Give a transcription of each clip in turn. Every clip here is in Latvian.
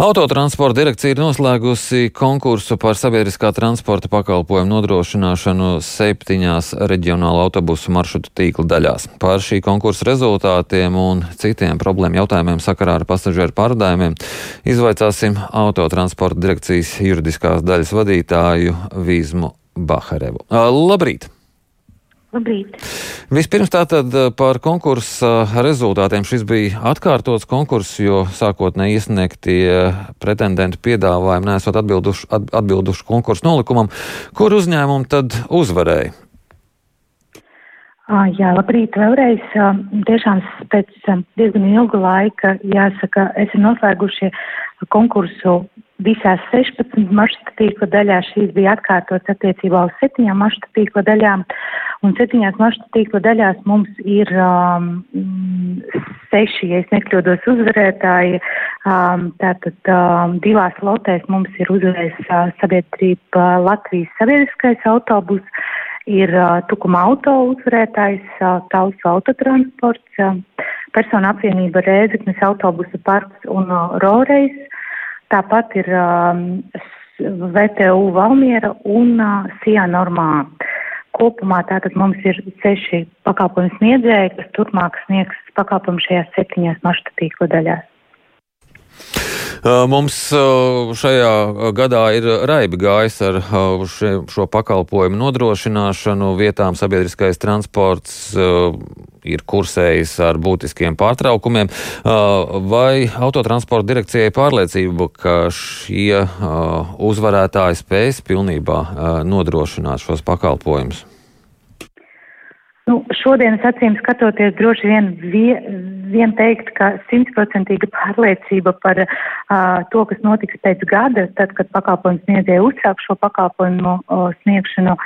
Autotransporta direkcija ir noslēgusi konkursu par sabiedriskā transporta pakalpojumu nodrošināšanu septiņās reģionāla autobusu maršrutu tīkla daļās. Par šī konkursa rezultātiem un citiem problēmu jautājumiem sakarā ar pasažieru pārdājumiem izvaicāsim autotransporta direkcijas juridiskās daļas vadītāju Vīzmu Baharevu. Labrīt! Labrīt! Vispirms tātad eh, par konkursa rezultātiem. Šis bija atkārtots konkurss, jo sākotnēji iesniegtie pretendentu piedāvājumi nesot atbilduši, atbilduši konkursu nolikumam. Kur uzņēmumi tad uzvarēja? Jā, labrīt vēlreiz. Tiešām pēc diezgan ilga laika, jāsaka, esam noslēguši konkursu visās 16 maršruta tīkla daļās. Šīs bija atkārtotas attiecībā uz septiņām maršruta tīkla daļām. Un septiņās maršruta tīkla daļās mums ir um, seši, ja es nekļūdos, uzvarētāji. Um, tātad um, divās lotēs mums ir uzvarējis uh, sabiedrība Latvijas sabiedriskais autobus, ir uh, Tukuma auto uzvarētājs, uh, Tausu autotransports, uh, persona apvienība Rēzeknes autobusu parks un uh, Roreis. Tāpat ir um, VTU Valmiera un uh, SIA normā. Kopumā tātad mums ir seši pakalpojumu sniedzēji, kas turpmāk sniegs pakalpojumu šajās septiņās maršruta tīkla daļās. Mums šajā gadā ir raibi gājis ar šo pakalpojumu nodrošināšanu. Vietām sabiedriskais transports ir kursējis ar būtiskiem pārtraukumiem. Vai autotransporta direkcijai pārliecība, ka šie uzvarētāji spēs pilnībā nodrošināt šos pakalpojumus? Nu, šodienas acīm skatoties, droši vien, vie, vien teikt, ka simtprocentīga pārliecība par uh, to, kas notiks pēc gada, tad, kad pakalpojums sniedzēja uzsāk šo pakalpojumu uh, sniegšanu,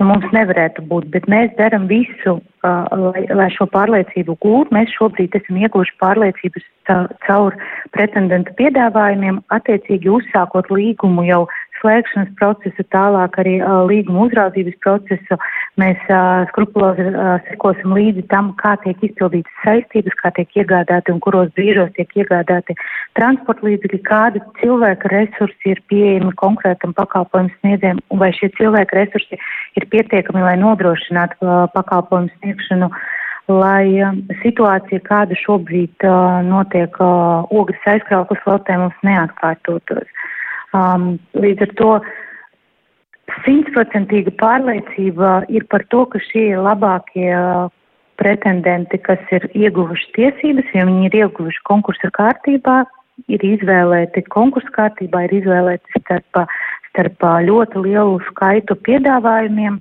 nu, mums nevarētu būt. Bet mēs darām visu, uh, lai, lai šo pārliecību gūtu. Mēs šobrīd esam ieguvuši pārliecības caur pretendentu piedāvājumiem, attiecīgi uzsākot līgumu jau slēgšanas procesu, tālāk arī līguma uzraudzības procesu. Mēs skrupulozi sekosim līdzi tam, kā tiek izpildītas saistības, kā tiek iegādāti un kuros brīžos tiek iegādāti transporta līdzekļi, kādi cilvēka resursi ir pieejami konkrētam pakalpojumu sniedzējiem, un vai šie cilvēka resursi ir pietiekami, lai nodrošinātu pakalpojumu sniegšanu. Lai situācija, kāda šobrīd uh, notiek uh, ogles aizkrauklas lotē, mums neatkārtotos. Um, līdz ar to simtprocentīga pārliecība ir par to, ka šie ir labākie uh, pretendenti, kas ir ieguvuši tiesības, jo viņi ir ieguvuši konkursa kārtībā, ir izvēlēti konkursa kārtībā, ir izvēlēti starp, starp ļoti lielu skaitu piedāvājumiem.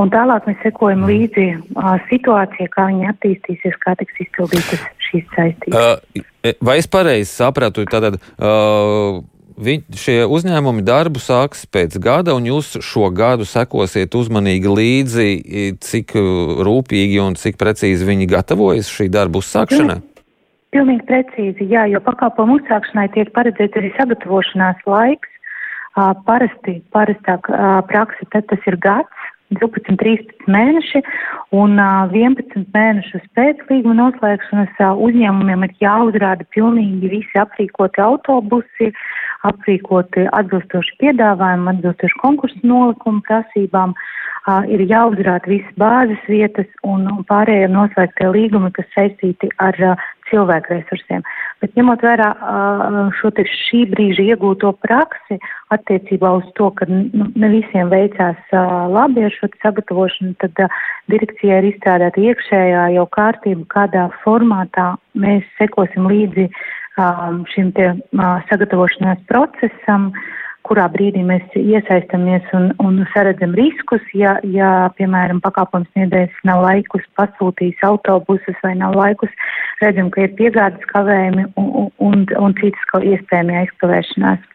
Un tālāk mēs sekojam līdzi uh, situācijai, kā viņi attīstīsies, kā tiks izpildītas šīs saistības. Uh, vai es pareizi sapratu, tātad uh, Viņ, šie uzņēmumi darbu sāks pēc gada, un jūs šo gadu sekosiet uzmanīgi līdzi, cik rūpīgi un cik precīzi viņi gatavojas šī darba uzsākšanai? Pilnīgi precīzi, jā, jo pakalpojumu uzsākšanai tiek paredzēts arī sagatavošanās laiks. Uh, parasti, parastāk uh, praksi, tad tas ir gads, 12, 13 mēneši, un uh, 11 mēnešus pēc līguma noslēgšanas uh, uzņēmumiem ir jāuzrāda pilnīgi visi aprīkoti autobusi, aprīkoti atbilstoši piedāvājumu, atbilstoši konkursu nolikumu prasībām. Uh, ir jāuzrāda visas bāzes vietas un, un pārējie noslēgtie līgumi, kas saistīti ar uh, cilvēku resursiem. Bet ņemot vērā šo te šī brīža iegūto praksi attiecībā uz to, ka nu, ne visiem veicās labi ar šo sagatavošanu, tad direkcijai ir izstrādāta iekšējā jau kārtība, kādā formātā mēs sekosim līdzi šim te sagatavošanās procesam kurā brīdī mēs iesaistamies un, un saredzam riskus, ja, ja piemēram, pakalpojums sniedzējs nav laikus pasūtījis autobusus vai nav laikus, redzam, ka ir piegādes kavējumi un, un, un citas iespējami aizkavēšanās.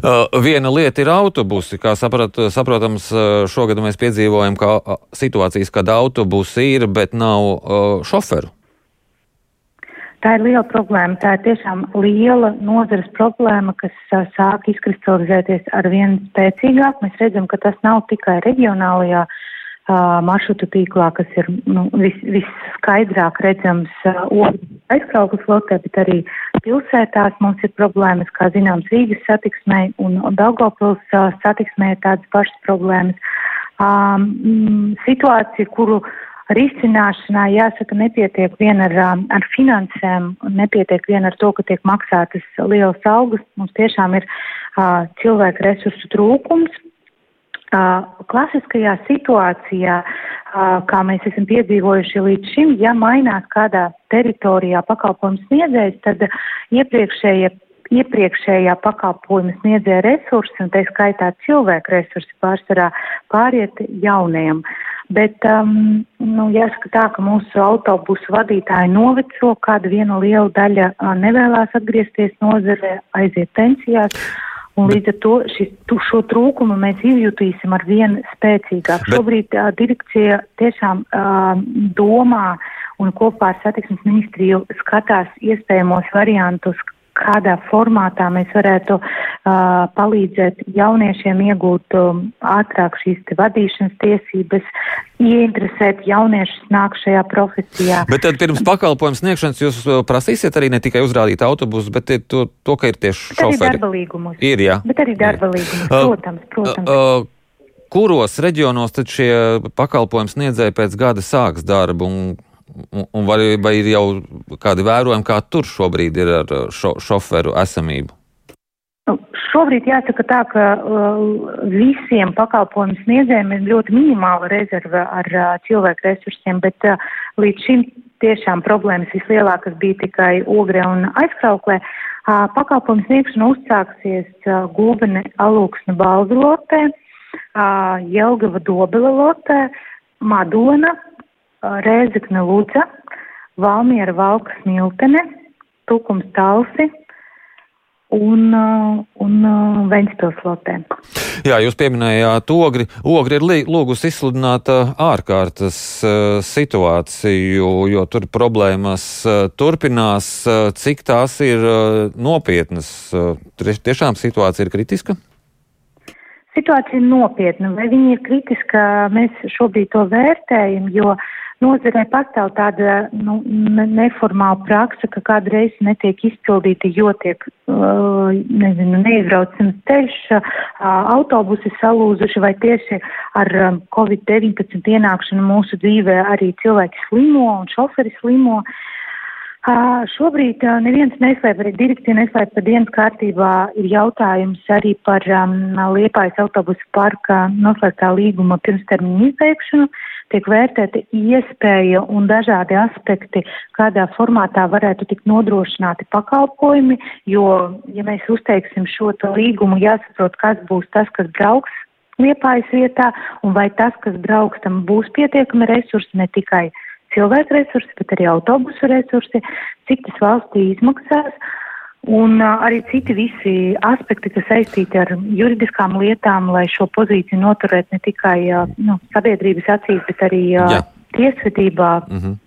Uh, viena lieta ir autobusi. Kā saprat, saprotams, šogad mēs piedzīvojam ka, situācijas, kad autobusi ir, bet nav uh, šoferu. Tā ir liela problēma. Tā ir tiešām liela nozares problēma, kas uh, sāk izkristalizēties ar vien spēcīgāk. Mēs redzam, ka tas nav tikai reģionālajā uh, maršrutu tīklā, kas ir nu, vis, visskaidrāk redzams uh, aizkrauklas lotē, bet arī pilsētās mums ir problēmas, kā zināms, Rīgas satiksmē un, Daugavpils satiksmē ir tādas pašas problēmas. Um, situācija, kuru risināšanā, jāsaka, nepietiek vien ar, ar finansēm, nepietiek vien ar to, ka tiek maksātas lielas algas. Mums tiešām ir uh, cilvēku resursu trūkums. Uh, klasiskajā situācijā, uh, kā mēs esam piedzīvojuši līdz šim, ja mainās kādā teritorijā pakalpojums sniedzējs, tad iepriekšējie iepriekšējā pakalpojuma sniedzēja resursi, un tā skaitā cilvēku resursi pārsvarā pāriet jaunajam. Bet, um, nu, jāsaka tā, ka mūsu autobusu vadītāji noveco, kāda viena liela daļa uh, nevēlās atgriezties nozarē, aiziet pensijās. Un līdz ar to šis, tu, šo trūkumu mēs izjutīsim ar vien spēcīgāk. Bet... Šobrīd uh, direkcija tiešām uh, domā un kopā ar satiksmes ministriju skatās iespējamos variantus, kādā formātā mēs varētu uh, palīdzēt jauniešiem iegūt um, ātrāk šīs te vadīšanas tiesības, ieinteresēt jauniešus nāk šajā profesijā. Bet tad pirms pakalpojums sniegšanas jūs prasīsiet arī ne tikai uzrādīt autobusu, bet to, to ka ir tieši šoferi. Bet arī darba līgumus. Ir, jā. Bet arī darba līgumus, protams, protams. Uh, uh, kuros reģionos tad šie pakalpojums sniedzēji pēc gada sāks darbu un Un vai, vai ir jau kādi vērojumi, kā tur šobrīd ir ar šo, šoferu esamību? Nu, šobrīd jāsaka tā, ka uh, visiem pakalpojumu sniedzējiem ir ļoti minimāla rezerve ar uh, cilvēku resursiem, bet uh, līdz šim tiešām problēmas vislielākas bija tikai ogre un aizkrauklē. Uh, pakalpojumu sniegšana uzsāksies uh, Gulbene Alūksne Baldu lotē, uh, Jelgava Dobela lotē, Madona, Rēzekne Lūdza, Valmiera Valka Smiltene, Tukums Talsi un, un Ventspils lotē. Jā, jūs pieminējāt ogri. Ogri ir lūgusi izsludināt ārkārtas situāciju, jo tur problēmas turpinās. Cik tās ir nopietnas? Tiešām situācija ir kritiska? Situācija ir nopietna. Vai viņi ir kritiska, mēs šobrīd to vērtējam, jo Nozarē pastāv tāda nu, neformāla praksa, ka kādreiz netiek izpildīta, jo tiek, uh, nezinu, neizbraucams ceļš, uh, autobusi salūzuši vai tieši ar um, Covid-19 ienākšanu mūsu dzīvē arī cilvēki slimo un šoferi slimo. Uh, šobrīd neviens neslēp, arī direkcija neslēp, ka dienas kārtībā ir jautājums arī par um, Liepājas autobusu parka noslēgtā līguma pirmstermiņu izbeigšanu. Tiek vērtēta iespēja un dažādi aspekti, kādā formātā varētu tikt nodrošināti pakalpojumi, jo, ja mēs uzteiksim šo līgumu, jāsaprot, kas būs tas, kas brauks liepājas vietā, un vai tas, kas brauks, tam būs pietiekami resursi, ne tikai cilvēku resursi, bet arī autobusu resursi, cik tas valstī izmaksās. Un arī citi visi aspekti, kas saistīti ar juridiskām lietām, lai šo pozīciju noturētu ne tikai nu, sabiedrības acīs, bet arī uh, tiesvedībā. Mm -hmm.